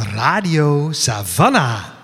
Radio Savannah.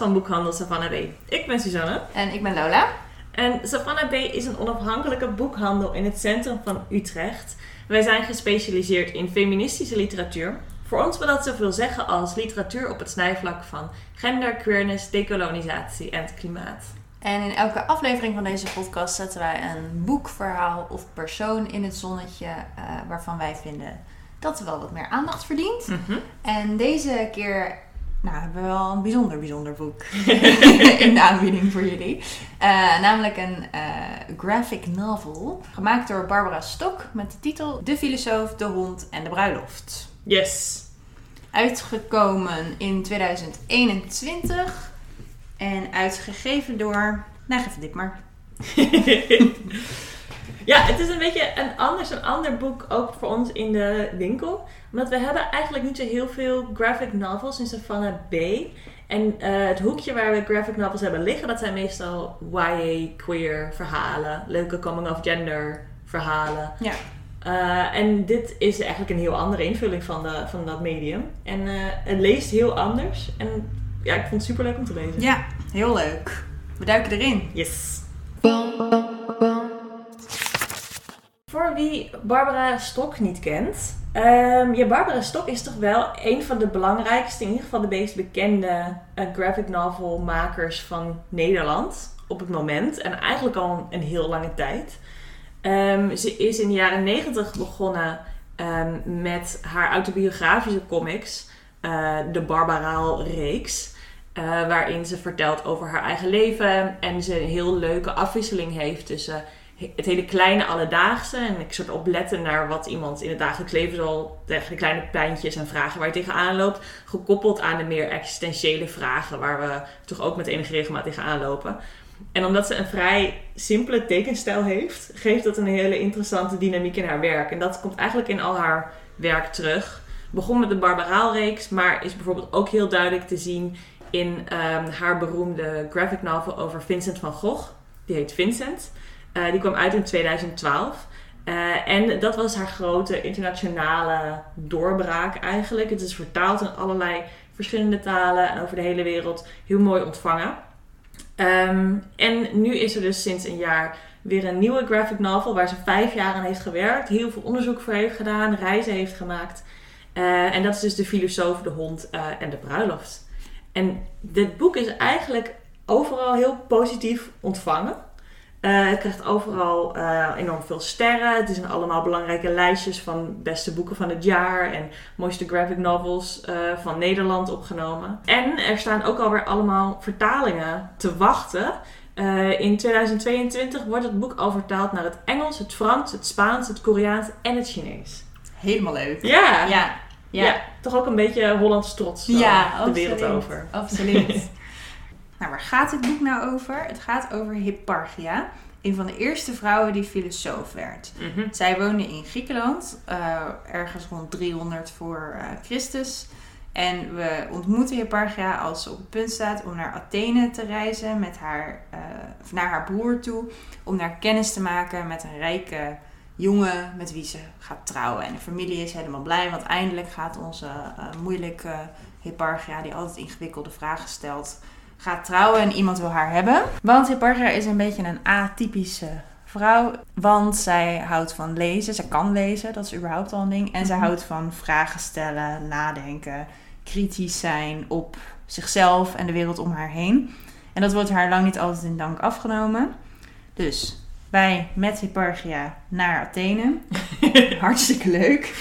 Van boekhandel Savannah B. Ik ben Suzanne En ik ben Lola. en Savannah B is een onafhankelijke boekhandel in het centrum van Utrecht. Wij zijn gespecialiseerd in feministische literatuur. Voor ons wil dat zoveel zeggen als literatuur op het snijvlak van gender, queerness, decolonisatie en het klimaat. En in elke aflevering van deze podcast zetten wij een boek, verhaal of persoon in het zonnetje eh, waarvan wij vinden dat er wel wat meer aandacht verdient. En deze keer nou, hebben we wel een bijzonder, bijzonder boek in de aanbieding voor jullie. Eh, namelijk een eh, graphic novel gemaakt door Barbara Stok met de titel De filosoof, de hond en de bruiloft. Yes! Uitgekomen in 2021 en uitgegeven door. Nou, geef dit maar. ja, het is een beetje een anders, een ander boek ook voor ons in de winkel. Omdat we hebben eigenlijk niet zo heel veel graphic novels in Savannah B. En eh, het hoekje waar we graphic novels hebben liggen, dat zijn meestal YA, queer verhalen. Leuke coming of gender verhalen. Ja. Eh, en dit is eigenlijk een heel andere invulling van, de, van dat medium. En eh, het leest heel anders. En ja, ik vond het super leuk om te lezen. Ja, heel leuk. We duiken erin. Yes. Voor wie Barbara Stok niet kent. ehm, ja, Barbara Stok is toch wel een van de belangrijkste, in ieder geval de meest bekende eh, graphic novel makers van Nederland. Op het moment. En eigenlijk al een heel lange tijd. Ehm, ze is in de jaren negentig begonnen ehm, met haar autobiografische comics. eh, de Barbaraal-reeks. eh, waarin ze vertelt over haar eigen leven. En ze een heel leuke afwisseling heeft tussen het hele kleine alledaagse. En ik soort opletten naar wat iemand in het dagelijks leven zal. Tegen de kleine pijntjes en vragen waar je tegenaan loopt. Gekoppeld aan de meer existentiële vragen waar we toch ook met enige regelmaat tegenaan lopen. En omdat ze een vrij simpele tekenstijl heeft, geeft dat een hele interessante dynamiek in haar werk. En dat komt eigenlijk in al haar werk terug. Begon met de Barbaraal-reeks, maar is bijvoorbeeld ook heel duidelijk te zien in ehm, haar beroemde graphic novel over Vincent van Gogh. Die heet Vincent. Eh, die kwam uit in 2012. Eh, en dat was haar grote internationale doorbraak eigenlijk. Het is vertaald in allerlei verschillende talen en over de hele wereld heel mooi ontvangen. Ehm, en nu is er dus sinds een jaar weer een nieuwe graphic novel waar ze vijf jaar aan heeft gewerkt, heel veel onderzoek voor heeft gedaan, reizen heeft gemaakt. Eh, en dat is dus De Filosoof, de Hond en de Bruiloft. En dit boek is eigenlijk overal heel positief ontvangen. Eh, het krijgt overal eh, enorm veel sterren. Het zijn allemaal belangrijke lijstjes van beste boeken van het jaar en mooiste graphic novels eh, van Nederland opgenomen. En er staan ook alweer allemaal vertalingen te wachten. In 2022 wordt het boek al vertaald naar het Engels, het Frans, het Spaans, het Koreaans en het Chinees. Helemaal leuk. Ja, Ja, ja. ja. toch ook een beetje Hollands trots Ja, de wereld absoluut. over. Absoluut. nou, waar gaat dit boek nou over? Het gaat over Hipparchia, een van de eerste vrouwen die filosoof werd. Mhm. Zij woonde in Griekenland, eh, ergens rond 300 voor eh, Christus. En we ontmoeten Hipparchia als ze op het punt staat om naar Athene te reizen met haar, of naar haar broer toe. Om daar kennis te maken met een rijke jongen met wie ze gaat trouwen. En de familie is helemaal blij, want eindelijk gaat onze moeilijke Hipparchia, die altijd ingewikkelde vragen stelt, gaat trouwen en iemand wil haar hebben. Want Hipparchia is een beetje een atypische vrouw, want zij houdt van lezen. Zij kan lezen, dat is überhaupt al een ding. En zij Mhm. houdt van vragen stellen, nadenken, kritisch zijn op zichzelf en de wereld om haar heen. En dat wordt haar lang niet altijd in dank afgenomen. Dus wij met Hipparchia naar Athene. Hartstikke leuk.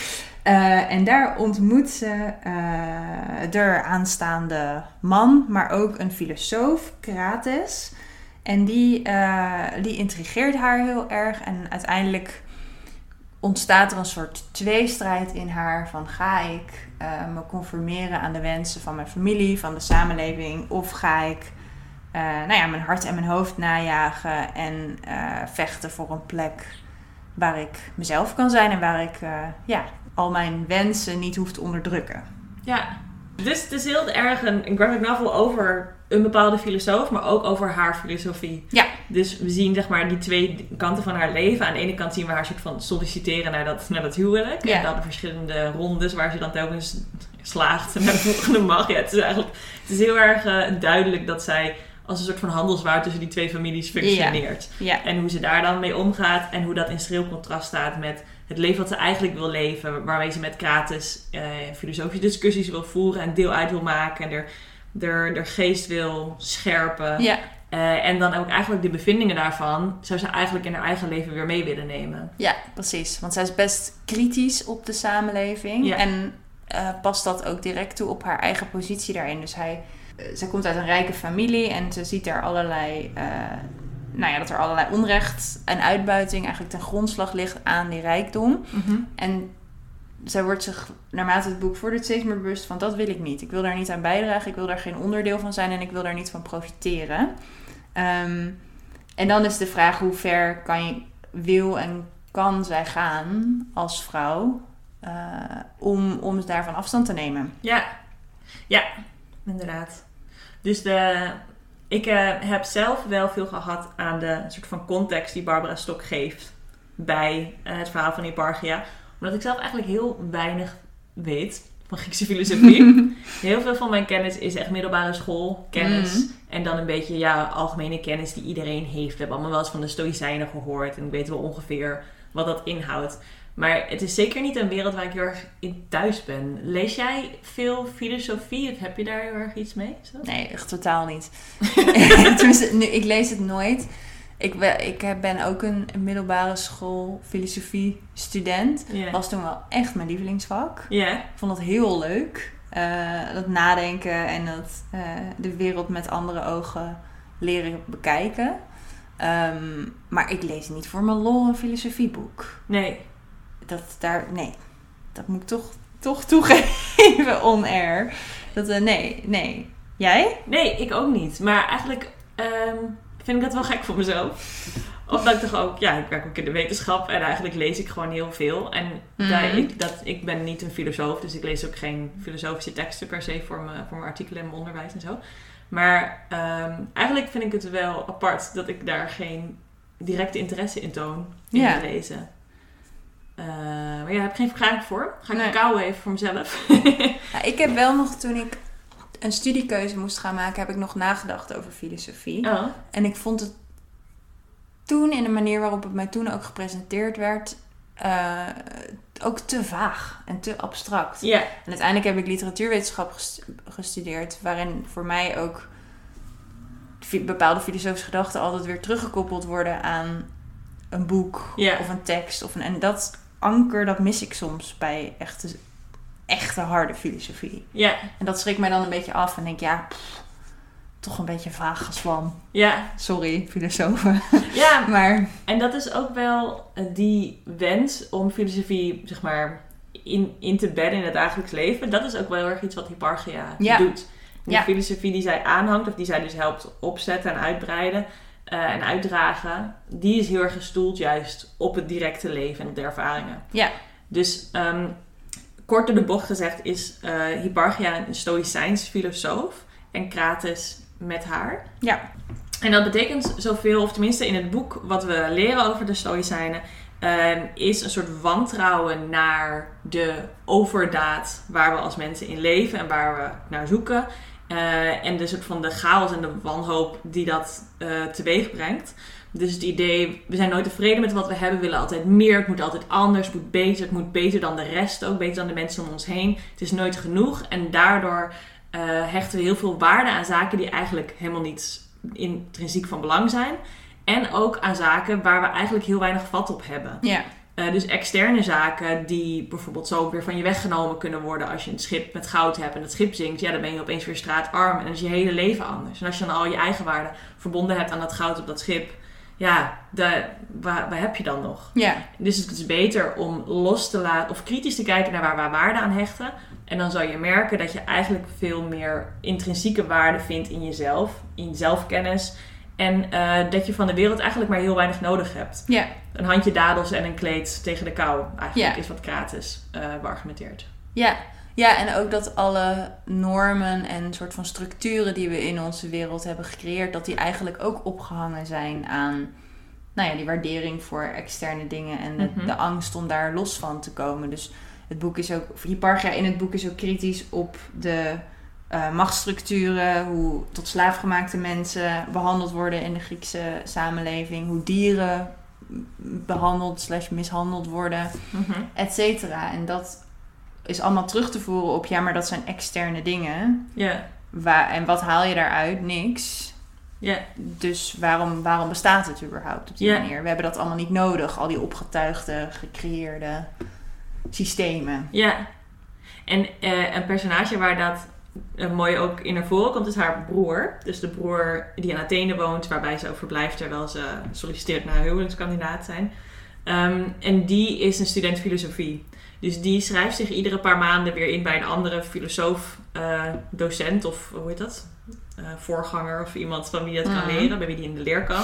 Eh, en daar ontmoet ze eh, de aanstaande man, maar ook een filosoof, Krates. En die, eh, die intrigeert haar heel erg. En uiteindelijk ontstaat er een soort tweestrijd in haar van ga ik me conformeren aan de wensen van mijn familie, van de samenleving, of ga ik nou ja, mijn hart en mijn hoofd najagen en vechten voor een plek waar ik mezelf kan zijn en waar ik ja, al mijn wensen niet hoef te onderdrukken. Ja, dus het is heel erg een, een graphic novel over een bepaalde filosoof, maar ook over haar filosofie. Ja. Dus we zien zeg maar die twee kanten van haar leven. Aan de ene kant zien we haar soort van solliciteren naar dat, naar dat huwelijk. Ja. En dan de verschillende rondes waar ze dan telkens slaagt naar de volgende mag. Ja, het is eigenlijk het is heel erg eh, duidelijk dat zij als een soort van handelswaar tussen die twee families functioneert. Ja, En hoe ze daar dan mee omgaat en hoe dat in schril contrast staat met het leven wat ze eigenlijk wil leven. Waarmee ze met Krates eh, filosofische discussies wil voeren en deel uit wil maken. En er, er, er geest wil scherpen. ja, Eh, en dan ook eigenlijk de bevindingen daarvan zou ze eigenlijk in haar eigen leven weer mee willen nemen. ja, precies. Want zij is best kritisch op de samenleving. Ja. En eh, past dat ook direct toe op haar eigen positie daarin. Dus hij, zij komt uit een rijke familie en ze ziet er allerlei... nou ja, dat er allerlei onrecht en uitbuiting eigenlijk ten grondslag ligt aan die rijkdom. En zij wordt zich naarmate het boek vordert steeds meer bewust van dat wil ik niet. Ik wil daar niet aan bijdragen, ik wil daar geen onderdeel van zijn en ik wil daar niet van profiteren. Ehm, en dan is de vraag hoe ver kan je, wil en kan zij gaan als vrouw eh, om, om daarvan afstand te nemen. Ja, ja, inderdaad. Dus de, ik eh, heb zelf wel veel gehad aan de soort van context die Barbara Stok geeft bij eh, het verhaal van Hipparchia. Omdat ik zelf eigenlijk heel weinig weet van Griekse filosofie. heel veel van mijn kennis is echt middelbare schoolkennis. Mhm. En dan een beetje ja, algemene kennis die iedereen heeft. We hebben allemaal wel eens van de Stoïcijnen gehoord. En ik weet wel ongeveer wat dat inhoudt. Maar het is zeker niet een wereld waar ik heel erg in thuis ben. Lees jij veel filosofie? Of heb je daar heel erg iets mee? Zo? Nee, echt totaal niet. Nu, ik lees het nooit. Ik, ben- ik ben ook een middelbare school filosofie student. Was toen wel echt mijn lievelingsvak. Ja. Ik vond dat heel leuk. Eh, dat nadenken en dat eh, de wereld met andere ogen leren bekijken. Ehm, maar ik lees niet voor mijn lol een filosofieboek. Nee. Dat daar, nee. Dat moet ik toch, toch toegeven on-air. Dat, eh, nee, nee. Jij? Nee, ik ook niet. Maar eigenlijk ehm, vind ik dat wel gek voor mezelf. Omdat ik toch ook, ja, ik werk ook in de wetenschap en eigenlijk lees ik gewoon heel veel. En Mhm. daar, ik, dat, ik ben niet een filosoof, dus ik lees ook geen filosofische teksten per se voor, me, voor mijn artikelen en mijn onderwijs en zo. Maar ehm, eigenlijk vind ik het wel apart dat ik daar geen directe interesse in toon in Ja. lezen. Eh, maar ja, heb ik geen verklaring voor. Ga ik Nee. kouwen even voor mezelf. Ja, ik heb wel nog, toen ik een studiekeuze moest gaan maken, heb ik nog nagedacht over filosofie. oh, En ik vond het toen, in de manier waarop het mij toen ook gepresenteerd werd, eh, ook te vaag en te abstract. En uiteindelijk heb ik literatuurwetenschap ges- gestudeerd, waarin voor mij ook bepaalde filosofische gedachten altijd weer teruggekoppeld worden aan een boek of een tekst. Of een, en dat anker, dat mis ik soms bij echte, echte harde filosofie. Ja, En dat schrikt mij dan een beetje af en denk, ja, pff, toch een beetje vaag geswam. ja, Sorry, filosofen. ja, Maar En dat is ook wel eh, die wens om filosofie, zeg maar, in, in te bedden in het dagelijks leven. Dat is ook wel heel erg iets wat Hipparchia Ja. doet. De Ja. filosofie die zij aanhangt, of die zij dus helpt opzetten en uitbreiden eh, en uitdragen, die is heel erg gestoeld juist op het directe leven en op de ervaringen. Ja. Dus ehm, kort door de bocht gezegd is Hipparchia een stoïcijns filosoof en Krates met haar. ja, En dat betekent zoveel, of tenminste in het boek wat we leren over de Stoïcijnen, ehm, is een soort wantrouwen naar de overdaad waar we als mensen in leven en waar we naar zoeken. Eh, en de soort van de chaos en de wanhoop die dat eh teweeg brengt. Dus het idee, we zijn nooit tevreden met wat we hebben, we willen altijd meer, het moet altijd anders, het moet beter, het moet beter dan de rest ook, beter dan de mensen om ons heen. Het is nooit genoeg en daardoor eh, hechten we heel veel waarde aan zaken die eigenlijk helemaal niet intrinsiek van belang zijn. En ook aan zaken waar we eigenlijk heel weinig vat op hebben. ja, Eh, dus externe zaken die bijvoorbeeld zo weer van je weggenomen kunnen worden als je een schip met goud hebt en dat schip zinkt, ja, dan ben je opeens weer straatarm en dan is je hele leven anders. En als je dan al je eigen waarde verbonden hebt aan dat goud op dat schip, ja, waar, waar heb je dan nog? Ja, Dus het is beter om los te laten of kritisch te kijken naar waar we waarde aan hechten. En dan zal je merken dat je eigenlijk veel meer intrinsieke waarde vindt in jezelf, in zelfkennis. En eh, dat je van de wereld eigenlijk maar heel weinig nodig hebt. ja, Een handje dadels en een kleed tegen de kou. Eigenlijk Ja. is wat eh beargumenteert. ja. Ja, en ook dat alle normen en soort van structuren die we in onze wereld hebben gecreëerd, dat die eigenlijk ook opgehangen zijn aan nou ja, die waardering voor externe dingen en de, Mhm. de angst om daar los van te komen. Dus het boek is ook, Hipparchia in het boek is ook kritisch op de eh, machtsstructuren, hoe tot slaafgemaakte mensen behandeld worden in de Griekse samenleving, hoe dieren behandeld slash mishandeld worden et cetera. En dat is allemaal terug te voeren op, ja, maar dat zijn externe dingen. Ja, Waar, en wat haal je daaruit? Niks. ja, Dus waarom, waarom bestaat het überhaupt op die manier? We hebben dat allemaal niet nodig, al die opgetuigde, gecreëerde systemen. ja. En eh, een personage waar dat eh, mooi ook in naar voren komt, is haar broer. Dus de broer die in Athene woont, waarbij ze ook verblijft terwijl ze solliciteert naar huwelijkskandidaat zijn. Ehm, en die is een student filosofie. Dus die schrijft zich iedere paar maanden weer in bij een andere filosoof, eh, docent of hoe heet dat? Eh, voorganger of iemand van wie het kan Mhm. leren, bij wie die in de leer kan.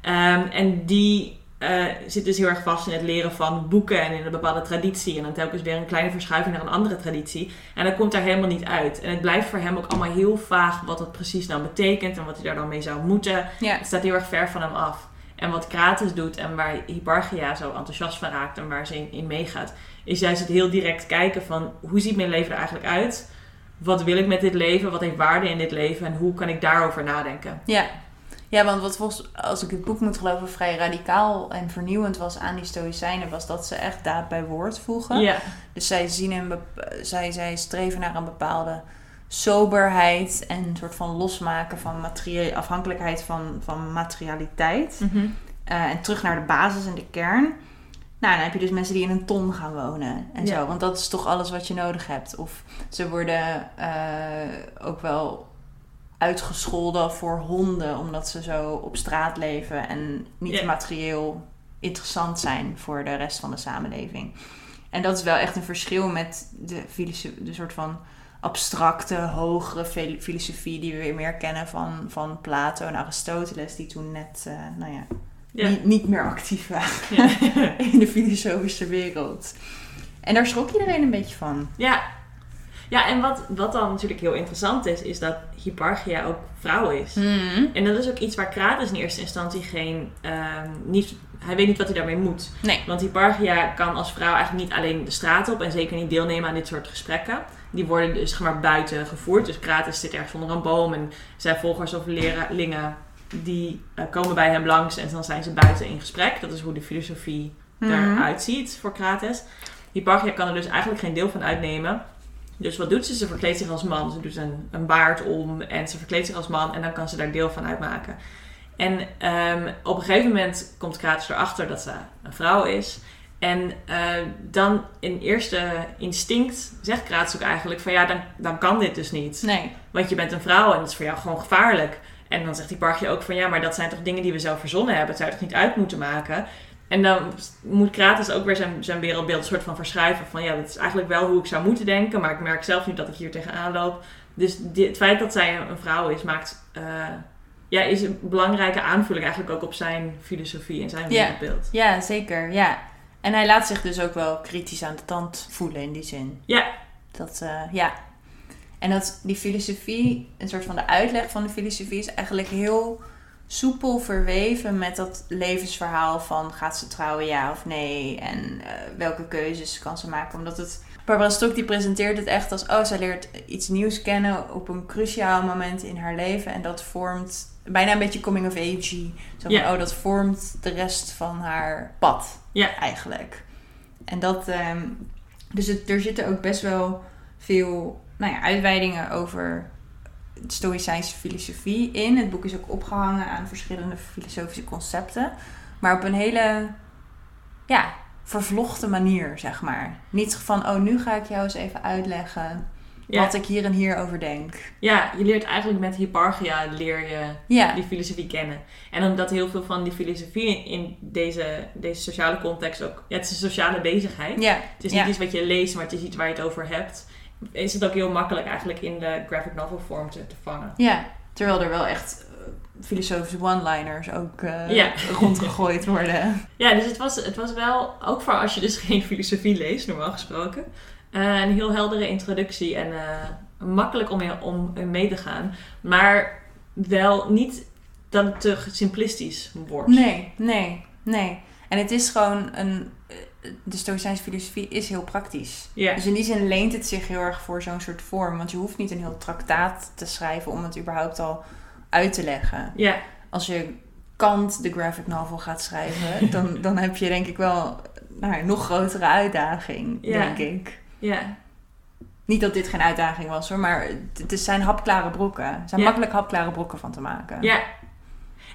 Ehm, en die eh, zit dus heel erg vast in het leren van boeken en in een bepaalde traditie. En dan telkens weer een kleine verschuiving naar een andere traditie. En dat komt daar helemaal niet uit. En het blijft voor hem ook allemaal heel vaag wat dat precies nou betekent en wat hij daar dan mee zou moeten. Ja, Het staat heel erg ver van hem af. En wat Krates doet en waar Hipparchia zo enthousiast van raakt en waar ze in, in meegaat, is juist het heel direct kijken van hoe ziet mijn leven er eigenlijk uit? Wat wil ik met dit leven? Wat heeft waarde in dit leven? En hoe kan ik daarover nadenken? ja. Ja, want wat volgens, als ik het boek moet geloven, vrij radicaal en vernieuwend was aan die Stoïcijnen, was dat ze echt daad bij woord voegen. Ja, Dus zij, zien een zij, zij streven naar een bepaalde soberheid en een soort van losmaken van materie- afhankelijkheid van, van materialiteit. Mhm. Eh, en terug naar de basis en de kern. Nou, dan heb je dus mensen die in een ton gaan wonen en Ja. zo. Want dat is toch alles wat je nodig hebt. Of ze worden eh, ook wel uitgescholden voor honden, omdat ze zo op straat leven en niet materieel interessant zijn voor de rest van de samenleving. En dat is wel echt een verschil met de, de soort van abstracte, hogere fil- filosofie die we weer meer kennen van, van Plato en Aristoteles, die toen net, eh, nou ja, niet, niet meer actief waren in de filosofische wereld. En daar schrok iedereen een beetje van. Ja, ja en wat, wat dan natuurlijk heel interessant is, is dat Hipparchia ook vrouw is. En dat is ook iets waar Krates in eerste instantie geen... ehm, niet, hij weet niet wat hij daarmee moet. Nee. Want Hipparchia kan als vrouw eigenlijk niet alleen de straat op en zeker niet deelnemen aan dit soort gesprekken. Die worden dus zeg maar buiten gevoerd. Dus Krates zit ergens onder een boom en zijn volgers of leerlingen die eh, komen bij hem langs en dan zijn ze buiten in gesprek. Dat is hoe de filosofie Mhm. eruit ziet voor Krates. Hipparchia kan er dus eigenlijk geen deel van uitnemen. Dus wat doet ze? Ze verkleedt zich als man. Ze doet een, een baard om en ze verkleedt zich als man en dan kan ze daar deel van uitmaken. En ehm, op een gegeven moment komt Krates erachter dat ze een vrouw is. En eh, dan in eerste instinct zegt Krates ook eigenlijk van ja, dan, dan kan dit dus niet. Nee. Want je bent een vrouw en dat is voor jou gewoon gevaarlijk. En dan zegt die Parkje ook van ja, maar dat zijn toch dingen die we zelf verzonnen hebben. Het zou je toch niet uit moeten maken. En dan moet Krates ook weer zijn, zijn wereldbeeld soort van verschuiven. Van ja, dat is eigenlijk wel hoe ik zou moeten denken. Maar ik merk zelf niet dat ik hier tegenaan loop. Dus di- het feit dat zij een, vrouw is, maakt... eh, ja, is een belangrijke aanvulling eigenlijk ook op zijn filosofie en zijn wereldbeeld. Ja, zeker. Ja. En hij laat zich dus ook wel kritisch aan de tand voelen in die zin. Ja. Dat, eh, ja. En dat die filosofie, een soort van de uitleg van de filosofie, is eigenlijk heel soepel verweven met dat levensverhaal van gaat ze trouwen ja of nee en eh, welke keuzes kan ze maken. Omdat het, Barbara Stok die presenteert het echt als, oh zij leert iets nieuws kennen op een cruciaal moment in haar leven en dat vormt bijna een beetje coming of age. Zo van, oh dat vormt de rest van haar pad Ja. eigenlijk. En dat, ehm, dus het, er zitten ook best wel veel nou ja, uitweidingen over Stoïcijnse filosofie in. Het boek is ook opgehangen aan verschillende filosofische concepten. Maar op een hele, ja, vervlochten manier, zeg maar. Niet van, oh, nu ga ik jou eens even uitleggen Ja. wat ik hier en hier over denk. Ja, je leert eigenlijk met Hipparchia leer je Ja, die filosofie kennen. En omdat heel veel van die filosofie in deze, deze sociale context ook... Ja, het is een sociale bezigheid. ja, Het is niet iets wat je leest, maar het is iets waar je het over hebt. Is het ook heel makkelijk eigenlijk in de graphic novel vorm te, te vangen. ja. Terwijl er wel echt eh, filosofische one-liners ook eh, Ja. rondgegooid worden. Ja, dus het was, het was wel, ook voor als je dus geen filosofie leest, normaal gesproken, eh, een heel heldere introductie en makkelijk om, om mee te gaan. Maar wel niet dat het te simplistisch wordt. Nee, nee, nee. En het is gewoon een... De Stoïcijnse filosofie is heel praktisch. Dus in die zin leent het zich heel erg voor zo'n soort vorm. Want je hoeft niet een heel traktaat te schrijven om het überhaupt al uit te leggen. ja, Als je Kant de graphic novel gaat schrijven, dan, dan heb je denk ik wel nou, een nog grotere uitdaging, denk ik. ja, Niet dat dit geen uitdaging was hoor, maar het, het zijn hapklare brokken. Er zijn makkelijk hapklare brokken van te maken. ja.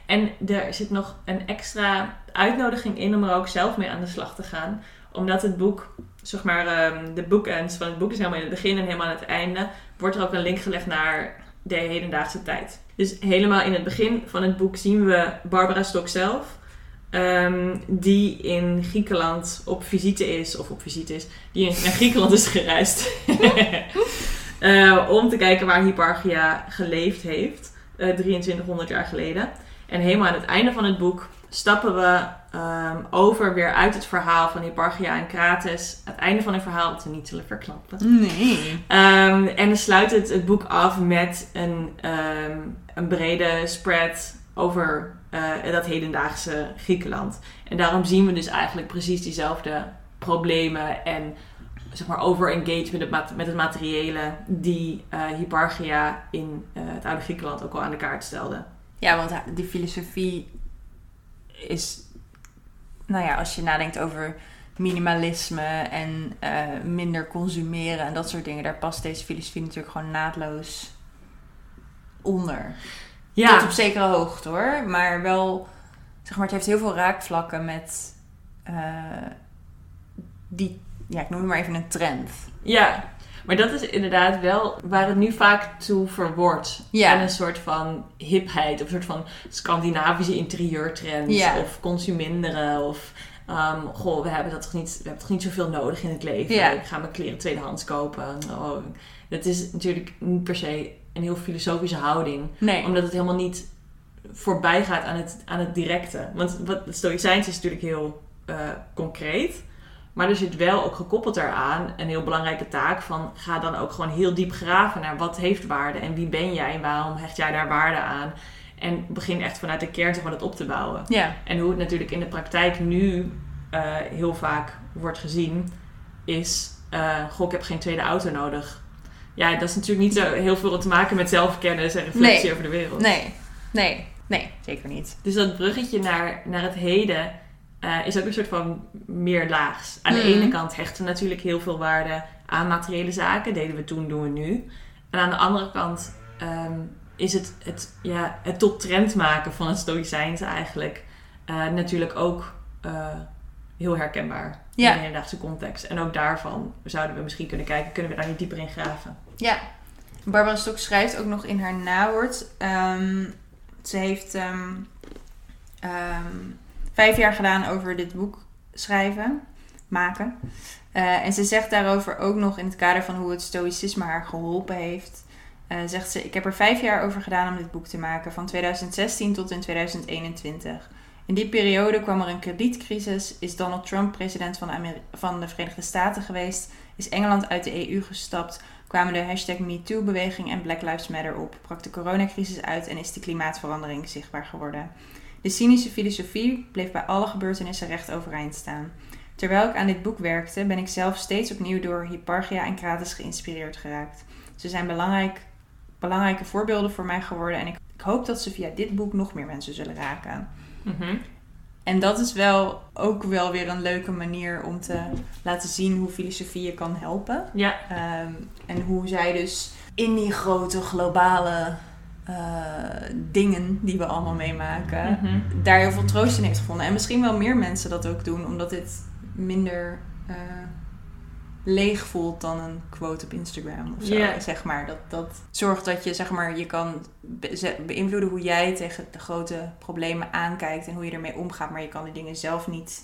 En er zit nog een extra uitnodiging in om er ook zelf mee aan de slag te gaan. Omdat het boek, zeg maar, ehm, de bookends van het boek is helemaal in het begin en helemaal aan het einde, wordt er ook een link gelegd naar de hedendaagse tijd. Dus helemaal in het begin van het boek zien we Barbara Stok zelf. ehm, die in Griekenland op visite is, of op visite is, die naar Griekenland is gereisd. Eh, om te kijken waar Hipparchia geleefd heeft, eh 2300 jaar geleden. En helemaal aan het einde van het boek stappen we ehm, over weer uit het verhaal van Hipparchia en Krates. Het einde van een verhaal dat we niet zullen verklappen. Nee. Ehm, en dan sluit het het boek af met een, ehm, een brede spread over eh, dat hedendaagse Griekenland. En daarom zien we dus eigenlijk precies diezelfde problemen en zeg maar over-engage met het, met het materiële die eh Hipparchia in eh, het oude Griekenland ook al aan de kaart stelde. Ja, want die filosofie is, nou ja, als je nadenkt over minimalisme en eh, minder consumeren en dat soort dingen, daar past deze filosofie natuurlijk gewoon naadloos onder. Tot op zekere hoogte hoor, maar wel, zeg maar, het heeft heel veel raakvlakken met eh, die, ja, ik noem het maar even een trend. Ja, maar dat is inderdaad wel waar het nu vaak toe verwoordt. Ja. En een soort van hipheid, of een soort van Scandinavische interieurtrends, Ja. of consuminderen, of ehm, goh, we hebben, dat toch niet, we hebben toch niet zoveel nodig in het leven. Ja. Ik ga mijn kleren tweedehands kopen. Oh, dat is natuurlijk niet per se een heel filosofische houding, Nee. omdat het helemaal niet voorbij gaat aan het, aan het directe. Want wat stoïcijns is natuurlijk heel eh, concreet. Maar er zit wel ook gekoppeld daaraan een heel belangrijke taak van ga dan ook gewoon heel diep graven naar wat heeft waarde en wie ben jij en waarom hecht jij daar waarde aan. En begin echt vanuit de kern zeg maar, dat op te bouwen. Ja. En hoe het natuurlijk in de praktijk nu eh, heel vaak wordt gezien, is: eh, Goh, ik heb geen tweede auto nodig. Ja, dat is natuurlijk niet zo heel veel te maken met zelfkennis en reflectie Nee. over de wereld. Nee. Nee. Nee, zeker niet. Dus dat bruggetje naar, naar het heden eh, is ook een soort van meerlaags. Aan de Mhm. ene kant hechten we natuurlijk heel veel waarde aan materiële zaken. Deden we toen, doen we nu. En aan de andere kant ehm, is het, het, ja, het tot trend maken van het stoïcijns eigenlijk eh, natuurlijk ook eh, heel herkenbaar Ja. in de hedendaagse context. En ook daarvan zouden we misschien kunnen kijken, kunnen we daar niet dieper in graven? Ja. Barbara Stok schrijft ook nog in haar nawoord. ehm, ze heeft ehm, vijf jaar gedaan over dit boek schrijven, maken. Eh, en ze zegt daarover ook nog in het kader van hoe het stoïcisme haar geholpen heeft. eh, zegt ze, ik heb er vijf jaar over gedaan om dit boek te maken, van 2016 tot in 2021. In die periode kwam er een kredietcrisis, is Donald Trump president van van de Verenigde Staten geweest, is Engeland uit de EU gestapt, kwamen de hashtag MeToo-beweging en Black Lives Matter op, brak de coronacrisis uit en is de klimaatverandering zichtbaar geworden. De cynische filosofie bleef bij alle gebeurtenissen recht overeind staan. Terwijl ik aan dit boek werkte, ben ik zelf steeds opnieuw door Hipparchia en Krates geïnspireerd geraakt. Ze zijn belangrijk, belangrijke voorbeelden voor mij geworden en ik, ik hoop dat ze via dit boek nog meer mensen zullen raken. Mhm. En dat is wel ook wel weer een leuke manier om te laten zien hoe filosofie je kan helpen. Ja, Ehm, en hoe zij dus in die grote globale eh, dingen die we allemaal meemaken, Mhm. daar heel veel troost in heeft gevonden. En misschien wel meer mensen dat ook doen, omdat dit minder eh, leeg voelt dan een quote op Instagram of zo. Zeg maar. Dat, dat zorgt dat je, zeg maar, je kan be- beïnvloeden hoe jij tegen de grote problemen aankijkt en hoe je ermee omgaat. Maar je kan die dingen zelf niet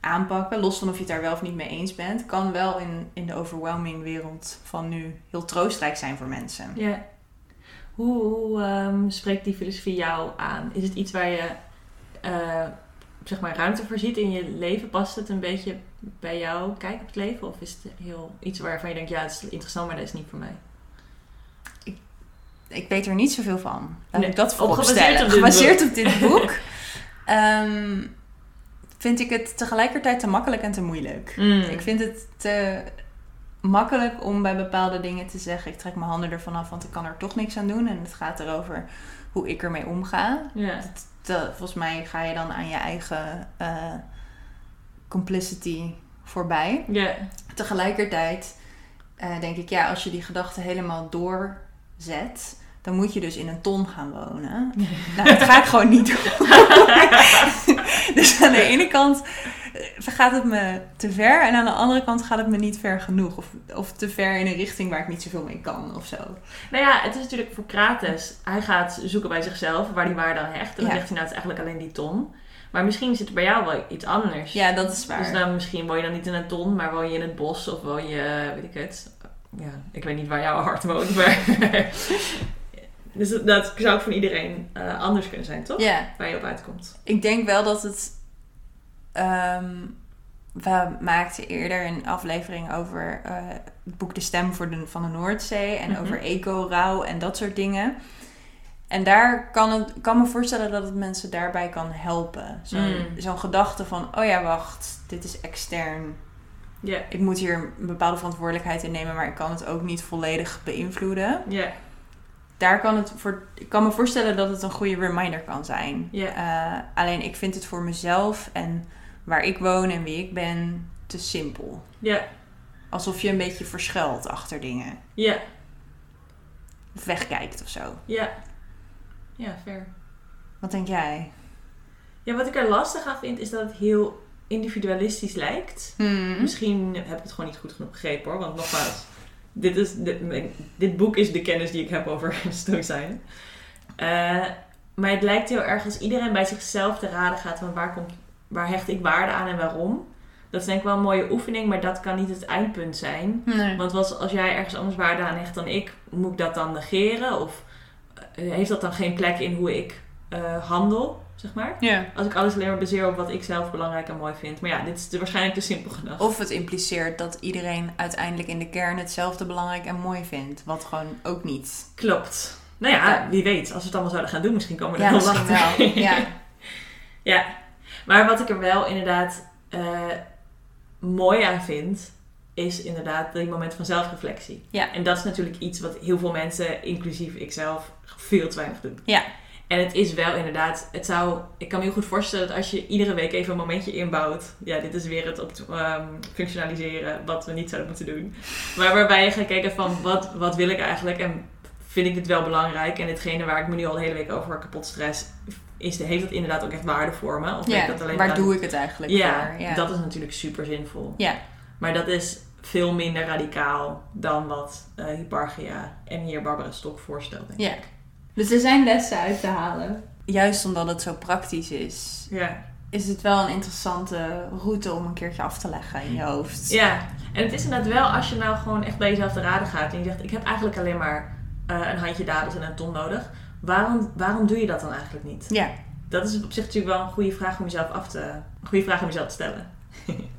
aanpakken. Los van of je het daar wel of niet mee eens bent. Kan wel in, in de overwhelming wereld van nu heel troostrijk zijn voor mensen. Ja. Hoe, hoe ehm, spreekt die filosofie jou aan? Is het iets waar je eh, zeg maar ruimte voor ziet in je leven? Past het een beetje bij jou kijk op het leven? Of is het heel iets waarvan je denkt, ja, het is interessant, maar dat is niet voor mij? Ik weet er niet zoveel van. Laat Nee, ik dat op- voorop gebaseerd op dit Gebaseerd op dit boek. ehm, vind ik het tegelijkertijd te makkelijk en te moeilijk. Mm. Ik vind het te makkelijk om bij bepaalde dingen te zeggen... ik trek mijn handen ervan af, want ik kan er toch niks aan doen. En het gaat erover hoe ik ermee omga. Ja. Te- volgens mij ga je dan aan je eigen eh, complicity voorbij. Ja. Tegelijkertijd eh, denk ik, ja, als je die gedachte helemaal doorzet, dan moet je dus in een ton gaan wonen. Nou, dat ga ik gewoon niet doen. dus aan de ene kant eh, gaat het me te ver en aan de andere kant gaat het me niet ver genoeg. Of, of te ver in een richting waar ik niet zoveel mee kan of zo. Nou ja, het is natuurlijk voor Krates. Hij gaat zoeken bij zichzelf waar die waarde aan hecht. En dan Ja. zegt hij nou, het is eigenlijk alleen die ton. Maar misschien zit er bij jou wel iets anders. Ja, dat is waar. Dus dan misschien woon je dan niet in een ton, maar woon je in het bos of woon je, weet ik het. Ja, ik weet niet waar jouw hart woont, maar... dus dat, dat zou ook van iedereen eh, anders kunnen zijn, toch? Waar je op uitkomt. Ik denk wel dat het. ehm, we maakten eerder een aflevering over eh, het boek De Stem voor de, van de Noordzee en Mhm. over eco-rouw en dat soort dingen. En daar kan het, ik kan me voorstellen dat het mensen daarbij kan helpen. Zo'n Mm. zo'n gedachte van: oh ja, wacht, dit is extern. Ik moet hier een bepaalde verantwoordelijkheid in nemen, maar ik kan het ook niet volledig beïnvloeden. ja, Daar kan het voor, ik kan me voorstellen dat het een goede reminder kan zijn. Eh, alleen ik vind het voor mezelf en waar ik woon en wie ik ben te simpel. Ja, Alsof je een beetje verschuilt achter dingen. ja, Of wegkijkt of zo. ja. Ja, fair. Wat denk jij? Ja, wat ik er lastig aan vind, is dat het heel individualistisch lijkt. Hmm. Misschien heb ik het gewoon niet goed genoeg begrepen hoor. Want nogmaals, dit, is dit, boek is de kennis die ik heb over stoïcijnen. Eh maar het lijkt heel erg als iedereen bij zichzelf te raden gaat van waar, komt, waar hecht ik waarde aan en waarom. Dat is denk ik wel een mooie oefening, maar dat kan niet het eindpunt zijn. Nee. Want wat, als jij ergens anders waarde aan hecht dan ik, moet ik dat dan negeren? Of eh, heeft dat dan geen plek in hoe ik eh, handel, zeg maar? Ja. Als ik alles alleen maar baseer op wat ik zelf belangrijk en mooi vind. Maar ja, dit is te- waarschijnlijk te simpel gedacht. Of het impliceert dat iedereen uiteindelijk in de kern hetzelfde belangrijk en mooi vindt. Wat gewoon ook niet. Klopt. Nou ja, wie weet. Als we het allemaal zouden gaan doen, misschien komen we er Ja, wel achter. wel. Ja. ja. Maar wat ik er wel inderdaad eh, mooi aan vind, is inderdaad die moment van zelfreflectie. Ja. En dat is natuurlijk iets wat heel veel mensen, inclusief ikzelf, veel te weinig doen. Ja. En het is wel inderdaad, het zou, ik kan me heel goed voorstellen dat als je iedere week even een momentje inbouwt. Ja, dit is weer het op ehm, functionaliseren wat we niet zouden moeten doen. Maar waarbij je gaat kijken van wat, wat wil ik eigenlijk en vind ik dit wel belangrijk. En hetgene waar ik me nu al de hele week over kapot stress, is, heeft dat inderdaad ook echt waarde voor me? Of ik ja. dat alleen Waar doe ik het eigenlijk ja, voor? Ja. dat is natuurlijk super zinvol. Ja. Maar dat is veel minder radicaal dan wat eh Hipparchia en hier Barbara Stok voorstelt, denk Ja. Dus er zijn lessen uit te halen. Juist omdat het zo praktisch is, Ja. is het wel een interessante route om een keertje af te leggen in je hoofd. Ja, en het is inderdaad wel als je nou gewoon echt bij jezelf te raden gaat en je zegt: Ik heb eigenlijk alleen maar eh, een handje dadels en een ton nodig. Waarom, waarom doe je dat dan eigenlijk niet? Ja. Dat is op zich natuurlijk wel een goede vraag om jezelf af te, een goede vraag om jezelf te stellen.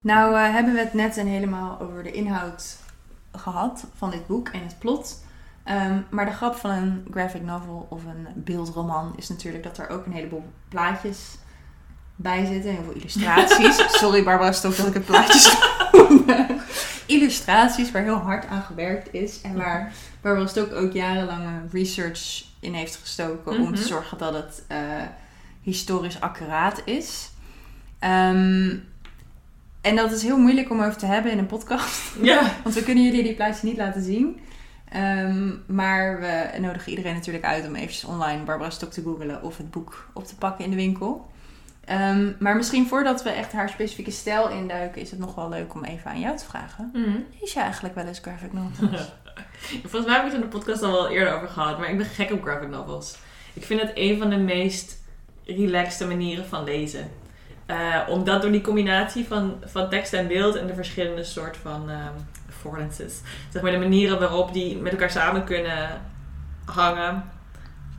Nou eh, hebben we het net en helemaal over de inhoud gehad van dit boek en het plot. Ehm, maar de grap van een graphic novel of een beeldroman is natuurlijk dat er ook een heleboel plaatjes bij zitten. Heel veel illustraties. Sorry Barbara Stok dat ik het plaatjes. Illustraties waar heel hard aan gewerkt is. En waar Barbara Stok ook jarenlange research in heeft gestoken om Mhm. te zorgen dat het eh, historisch accuraat is. Ehm, en dat is heel moeilijk om over te hebben in een podcast. Ja. Want we kunnen jullie die plaatjes niet laten zien. Ehm, maar we nodigen iedereen natuurlijk uit om eventjes online Barbara Stok te googlen of het boek op te pakken in de winkel. Ehm, maar misschien voordat we echt haar specifieke stijl induiken, is het nog wel leuk om even aan jou te vragen. Mhm. Is je eigenlijk wel eens graphic novels? Volgens mij heb ik het in de podcast al wel eerder over gehad, maar ik ben gek op graphic novels. Ik vind het een van de meest relaxte manieren van lezen. Eh, omdat door die combinatie van, van tekst en beeld en de verschillende soort van ehm affordances, zeg maar de manieren waarop die met elkaar samen kunnen hangen,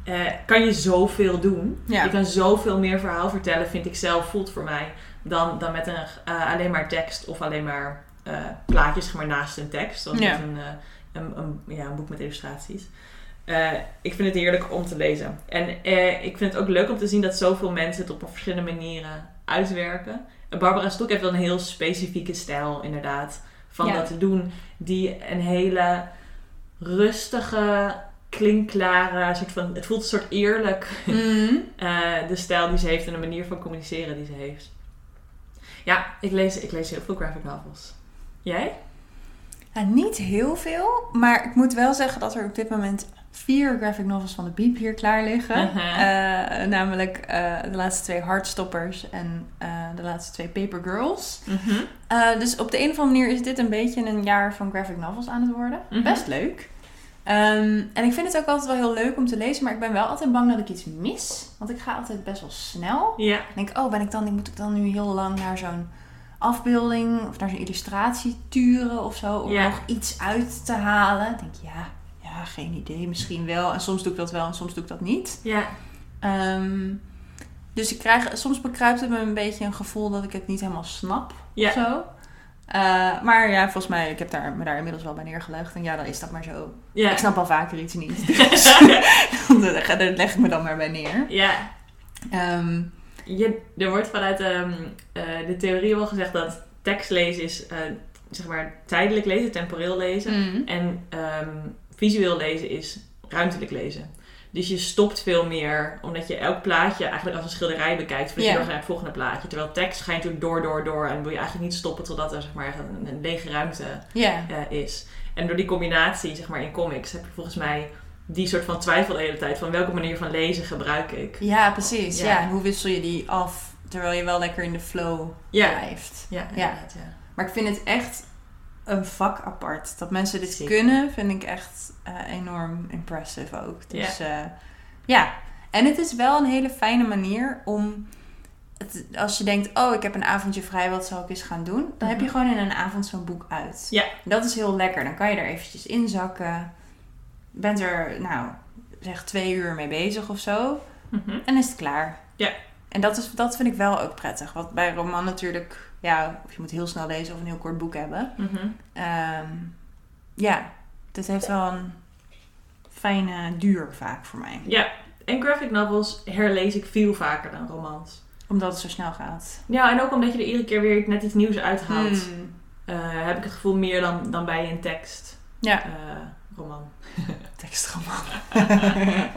eh, kan je zoveel doen. Ja. Je kan zoveel meer verhaal vertellen, vind ik zelf, voelt voor mij, dan, dan met een, eh, alleen maar tekst of alleen maar plaatjes zeg maar, naast een tekst. Zoals Ja. met een, een, een, ja, een boek met illustraties. Ik vind het heerlijk om te lezen. En ik vind het ook leuk om te zien dat zoveel mensen het op verschillende manieren uitwerken. En Barbara Stok heeft wel een heel specifieke stijl, inderdaad, van Ja. dat te doen. Die een hele rustige, klinkklare, soort van, het voelt een soort eerlijk, Mm. eh, de stijl die ze heeft en de manier van communiceren die ze heeft. Ja, ik lees, ik lees heel veel graphic novels. Jij? Ja, niet heel veel, maar ik moet wel zeggen dat er op dit moment vier graphic novels van de Beep hier klaar liggen. Mhm. Eh, namelijk eh, de laatste twee Heartstoppers en eh, de laatste twee Paper Girls. Eh, dus op de een of andere manier is dit een beetje een jaar van graphic novels aan het worden. Mhm. Best leuk. Ehm, en ik vind het ook altijd wel heel leuk om te lezen, maar ik ben wel altijd bang dat ik iets mis. Want ik ga altijd best wel snel. Ja. Ik denk, oh, ben ik dan, moet ik dan nu heel lang naar zo'n afbeelding of naar zo'n illustratie turen of zo, om nog iets uit te halen? Ik denk, ja, ja, geen idee, misschien wel. En soms doe ik dat wel en soms doe ik dat niet. Ja. Ehm, dus ik krijg, soms bekruipt het me een beetje een gevoel dat ik het niet helemaal snap Ja. of zo. Eh, maar ja, volgens mij, ik heb daar, me daar inmiddels wel bij neergelegd. En ja, dan is dat maar zo. Ja. Ik snap al vaker iets niet. Dus daar leg ik me dan maar bij neer. ja. Ehm, Je, er wordt vanuit ehm, eh, de theorie wel gezegd dat tekst lezen is eh, zeg maar tijdelijk lezen, temporeel lezen. mm. En visueel lezen is ruimtelijk lezen. Dus je stopt veel meer, omdat je elk plaatje eigenlijk als een schilderij bekijkt, voordat je naar het volgende plaatje. Terwijl tekst ga je natuurlijk door, door, door en wil je eigenlijk niet stoppen totdat er zeg maar, een, een lege ruimte eh, is. En door die combinatie zeg maar, in comics heb je volgens mij die soort van twijfel de hele tijd van welke manier van lezen gebruik ik. ja, precies. Ja. Ja. en hoe wissel je die af terwijl je wel lekker in de flow Ja, blijft? ja, Ja. ja. Maar ik vind het echt een vak apart. Dat mensen dit Zeker. kunnen, vind ik echt eh, enorm impressive ook. Dus ja. ja, en het is wel een hele fijne manier om... Het, als je denkt, oh, ik heb een avondje vrij, wat zal ik eens gaan doen? Dan heb je Mhm. gewoon in een avond zo'n boek uit. Ja. Dat is heel lekker. Dan kan je er eventjes inzakken. Bent er, nou, zeg twee uur mee bezig of zo. Mhm. En is het klaar. Ja. En dat, is, dat vind ik wel ook prettig. Want bij roman natuurlijk, ja, of je moet heel snel lezen of een heel kort boek hebben. Mhm. Ehm, ja, dit heeft wel een fijne duur vaak voor mij. Ja, en graphic novels herlees ik veel vaker dan romans. Omdat het zo snel gaat. Ja, en ook omdat je er iedere keer weer net iets nieuws uithaalt. Hmm. eh, heb ik het gevoel meer dan, dan bij een tekst Ja, eh, roman. tekstroman.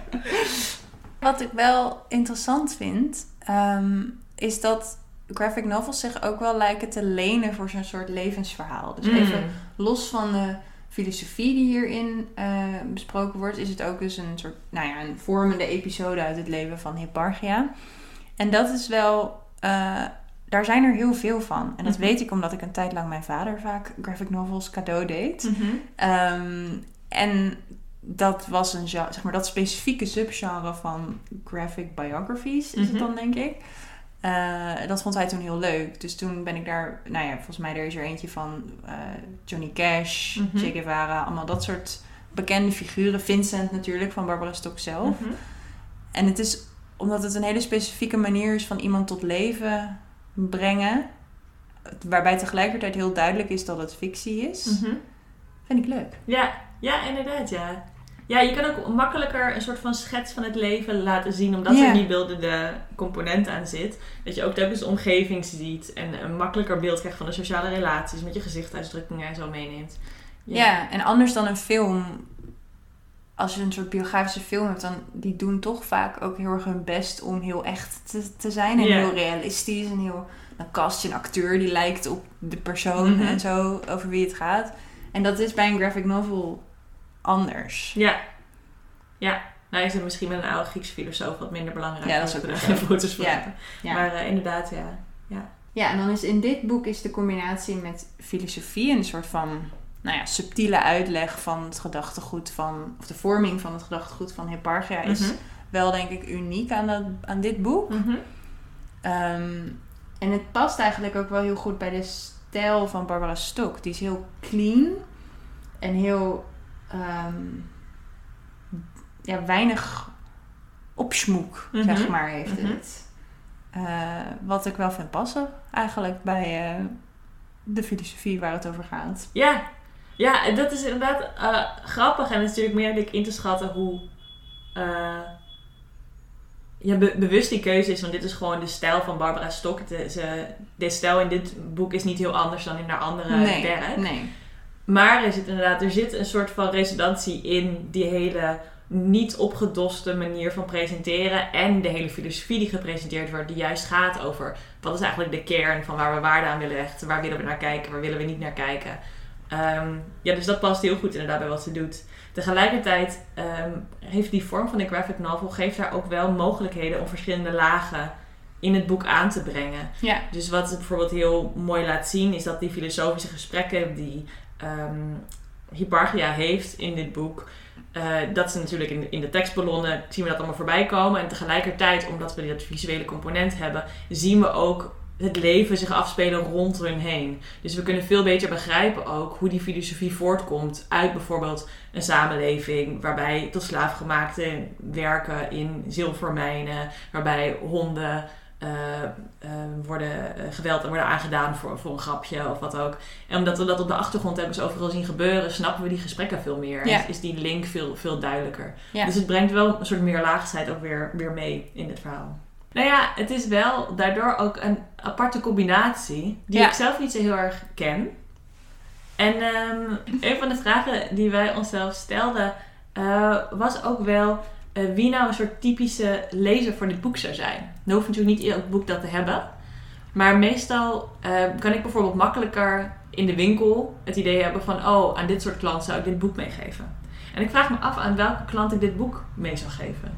Wat ik wel interessant vind, ehm, is dat graphic novels zich ook wel lijken te lenen voor zo'n soort levensverhaal. Dus even Mm. los van de filosofie die hierin eh, besproken wordt, is het ook dus een soort, nou ja, een vormende episode uit het leven van Hipparchia. En dat is wel, eh, daar zijn er heel veel van. En dat Mhm. weet ik omdat ik een tijd lang mijn vader vaak graphic novels cadeau deed. Mhm. Ehm, en dat was een, zeg maar, dat specifieke subgenre van graphic biographies is het Mhm. dan, denk ik. Eh, dat vond hij toen heel leuk. Dus toen ben ik daar, nou ja, volgens mij er is er eentje van eh, Johnny Cash, Mhm. Che Guevara, allemaal dat soort bekende figuren. Vincent natuurlijk, van Barbara Stok zelf. Mhm. En het is, omdat het een hele specifieke manier is van iemand tot leven brengen, waarbij tegelijkertijd heel duidelijk is dat het fictie is, Mhm. vind ik leuk. Ja, ja, inderdaad, ja. Ja, je kan ook makkelijker een soort van schets van het leven laten zien, omdat Ja. er die beeldende component aan zit. Dat je ook telkens de omgeving ziet en een makkelijker beeld krijgt van de sociale relaties, met je gezichtsuitdrukkingen en zo meeneemt. Ja. en anders dan een film. Als je een soort biografische film hebt, dan die doen toch vaak ook heel erg hun best om heel echt te, te zijn. En heel realistisch. En heel, dan cast je een acteur die lijkt op de persoon Mhm. en zo over wie het gaat. En dat is bij een graphic novel anders. Ja. Ja. Nou is het misschien met een oude Griekse filosoof wat minder belangrijk. Ja, dat is ook zo. foto's van Ja. Ja. Maar eh, inderdaad, ja. Ja, en dan is in dit boek is de combinatie met filosofie en een soort van nou ja, subtiele uitleg van het gedachtegoed van, of de vorming van het gedachtegoed van Hipparchia is Mhm. wel denk ik uniek aan, dat, aan dit boek. Mhm. Ehm, en het past eigenlijk ook wel heel goed bij de stijl van Barbara Stok. Die is heel clean en heel ehm, ja, weinig opsmoek, Mhm. zeg maar, heeft Mhm. het. Eh, wat ik wel vind passen eigenlijk bij eh, de filosofie waar het over gaat. Ja. Ja, en dat is inderdaad eh, grappig. En het is natuurlijk ik in te schatten hoe ja, be- bewust die keuze is. Want dit is gewoon de stijl van Barbara Stok. De, ze, de stijl in dit boek is niet heel anders dan in haar andere nee, werk. nee. Maar er zit inderdaad er zit een soort van resonantie in die hele niet opgedoste manier van presenteren. En de hele filosofie die gepresenteerd wordt, die juist gaat over wat is eigenlijk de kern van waar we waarde aan willen hechten. Waar willen we naar kijken, waar willen we niet naar kijken. Ehm, ja, dus dat past heel goed inderdaad bij wat ze doet. Tegelijkertijd ehm, heeft die vorm van de graphic novel geeft haar ook wel mogelijkheden om verschillende lagen in het boek aan te brengen. Ja, Dus wat het bijvoorbeeld heel mooi laat zien, is dat die filosofische gesprekken die Hipparchia heeft in dit boek, eh, dat ze natuurlijk in de, in de tekstballonnen zien we dat allemaal voorbij komen. En tegelijkertijd, omdat we dat visuele component hebben, zien we ook het leven zich afspelen rond hun heen. Dus we kunnen veel beter begrijpen ook hoe die filosofie voortkomt uit bijvoorbeeld een samenleving waarbij tot slaafgemaakten werken in zilvermijnen, waarbij honden worden eh, geweld worden aangedaan voor, voor een grapje of wat ook. En omdat we dat op de achtergrond hebben ze overal zien gebeuren, snappen we die gesprekken veel meer. Ja. En is die link veel, veel duidelijker. Ja. Dus het brengt wel een soort meerlaagheid ook weer, weer mee in het verhaal. Nou ja, het is wel daardoor ook een aparte combinatie die Ja. ik zelf niet zo heel erg ken. En ehm, een van de vragen die wij onszelf stelden eh, was ook wel eh, wie nou een soort typische lezer voor dit boek zou zijn. Nu hoeft natuurlijk niet elk boek dat te hebben. Maar meestal eh, kan ik bijvoorbeeld makkelijker in de winkel het idee hebben van... oh, aan dit soort klant zou ik dit boek meegeven. En ik vraag me af aan welke klant ik dit boek mee zou geven.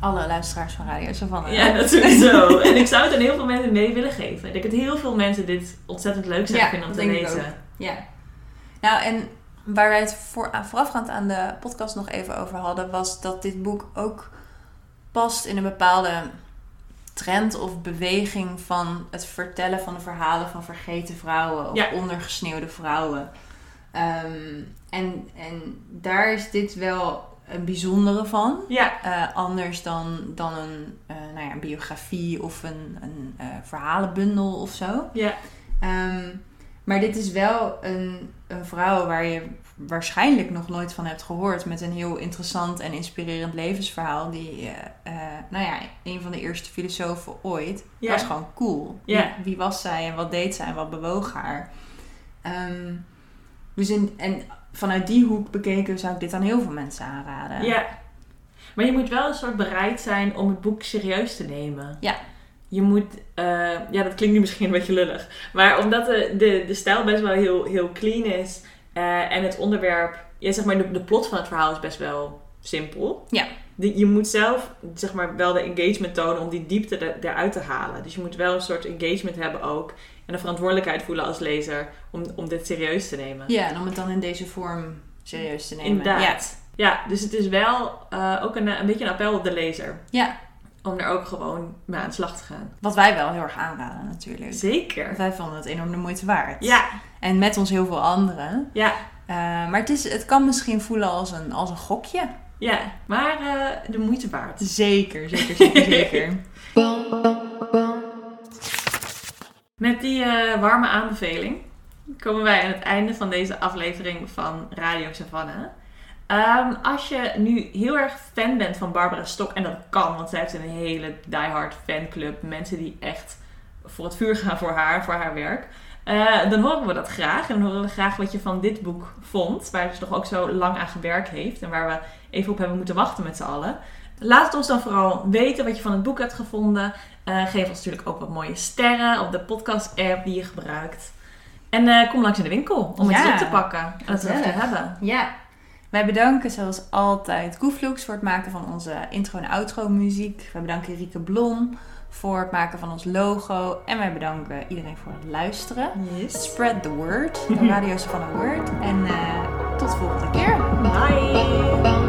alle luisteraars van Radio Savannah. Ja, dat sowieso. en ik zou het aan heel veel mensen mee willen geven. Ik denk dat heel veel mensen dit ontzettend leuk zouden Ja, vinden om te lezen. Ja. Nou, en waar wij het voor, aan- voorafgaand aan de podcast nog even over hadden, was dat dit boek ook past in een bepaalde trend of beweging van het vertellen van de verhalen van vergeten vrouwen of Ja. ondergesneeuwde vrouwen. Ehm, en, en daar is dit wel een bijzondere van. Ja, Eh, anders dan, dan een, eh, nou ja, een biografie of een, een eh, verhalenbundel of zo. ja, Ehm, maar dit is wel een, een vrouw waar je waarschijnlijk nog nooit van hebt gehoord. Met een heel interessant en inspirerend levensverhaal. Die, eh, eh, nou ja, een van de eerste filosofen ooit. Ja. was gewoon cool. Ja. Wie, wie was zij en wat deed zij en wat bewoog haar? Ehm, dus in, en vanuit die hoek bekeken zou ik dit aan heel veel mensen aanraden. ja. Maar je moet wel een soort bereid zijn om het boek serieus te nemen. Ja. Je moet, eh, ja, dat klinkt nu misschien een beetje lullig. Maar omdat de, de, de stijl best wel heel, heel clean is eh, en het onderwerp, ja, zeg maar, de, de plot van het verhaal is best wel simpel. Ja. Je moet zelf, zeg maar, wel de engagement tonen om die diepte er, eruit te halen. Dus je moet wel een soort engagement hebben ook. En de verantwoordelijkheid voelen als lezer om, om dit serieus te nemen. Ja, en om het dan in deze vorm serieus te nemen. Inderdaad. Ja, dus het is wel eh, ook een, een beetje een appel op de lezer. Ja. Om er ook gewoon mee aan de slag te gaan. Wat wij wel heel erg aanraden natuurlijk. Zeker. Wij vonden het enorm de moeite waard. Ja, En met ons heel veel anderen. ja, Eh, maar het, is, het kan misschien voelen als een, als een gokje. ja. Maar eh, de moeite waard. Zeker, zeker, zeker, zeker. Met die eh, warme aanbeveling komen wij aan het einde van deze aflevering van Radio Savannah. Ehm, als je nu heel erg fan bent van Barbara Stok, en dat kan, want zij heeft een hele diehard fanclub. Mensen die echt voor het vuur gaan voor haar, voor haar werk. eh, dan horen we dat graag. En dan horen we graag wat je van dit boek vond. Waar ze toch ook zo lang aan gewerkt heeft. En waar we even op hebben moeten wachten met z'n allen. Laat het ons dan vooral weten wat je van het boek hebt gevonden. Eh, geef ons natuurlijk ook wat mooie sterren op de podcast-app die je gebruikt. En eh, kom langs in de winkel om het Ja, eens op te pakken en het erover te hebben. Ja. Wij bedanken zoals altijd Koeflux voor het maken van onze intro- en outro muziek. Wij bedanken Rieke Blom voor het maken van ons logo. En wij bedanken iedereen voor het luisteren. Yes. Spread the word. De radio's van een word. En eh, tot de volgende keer. Bye.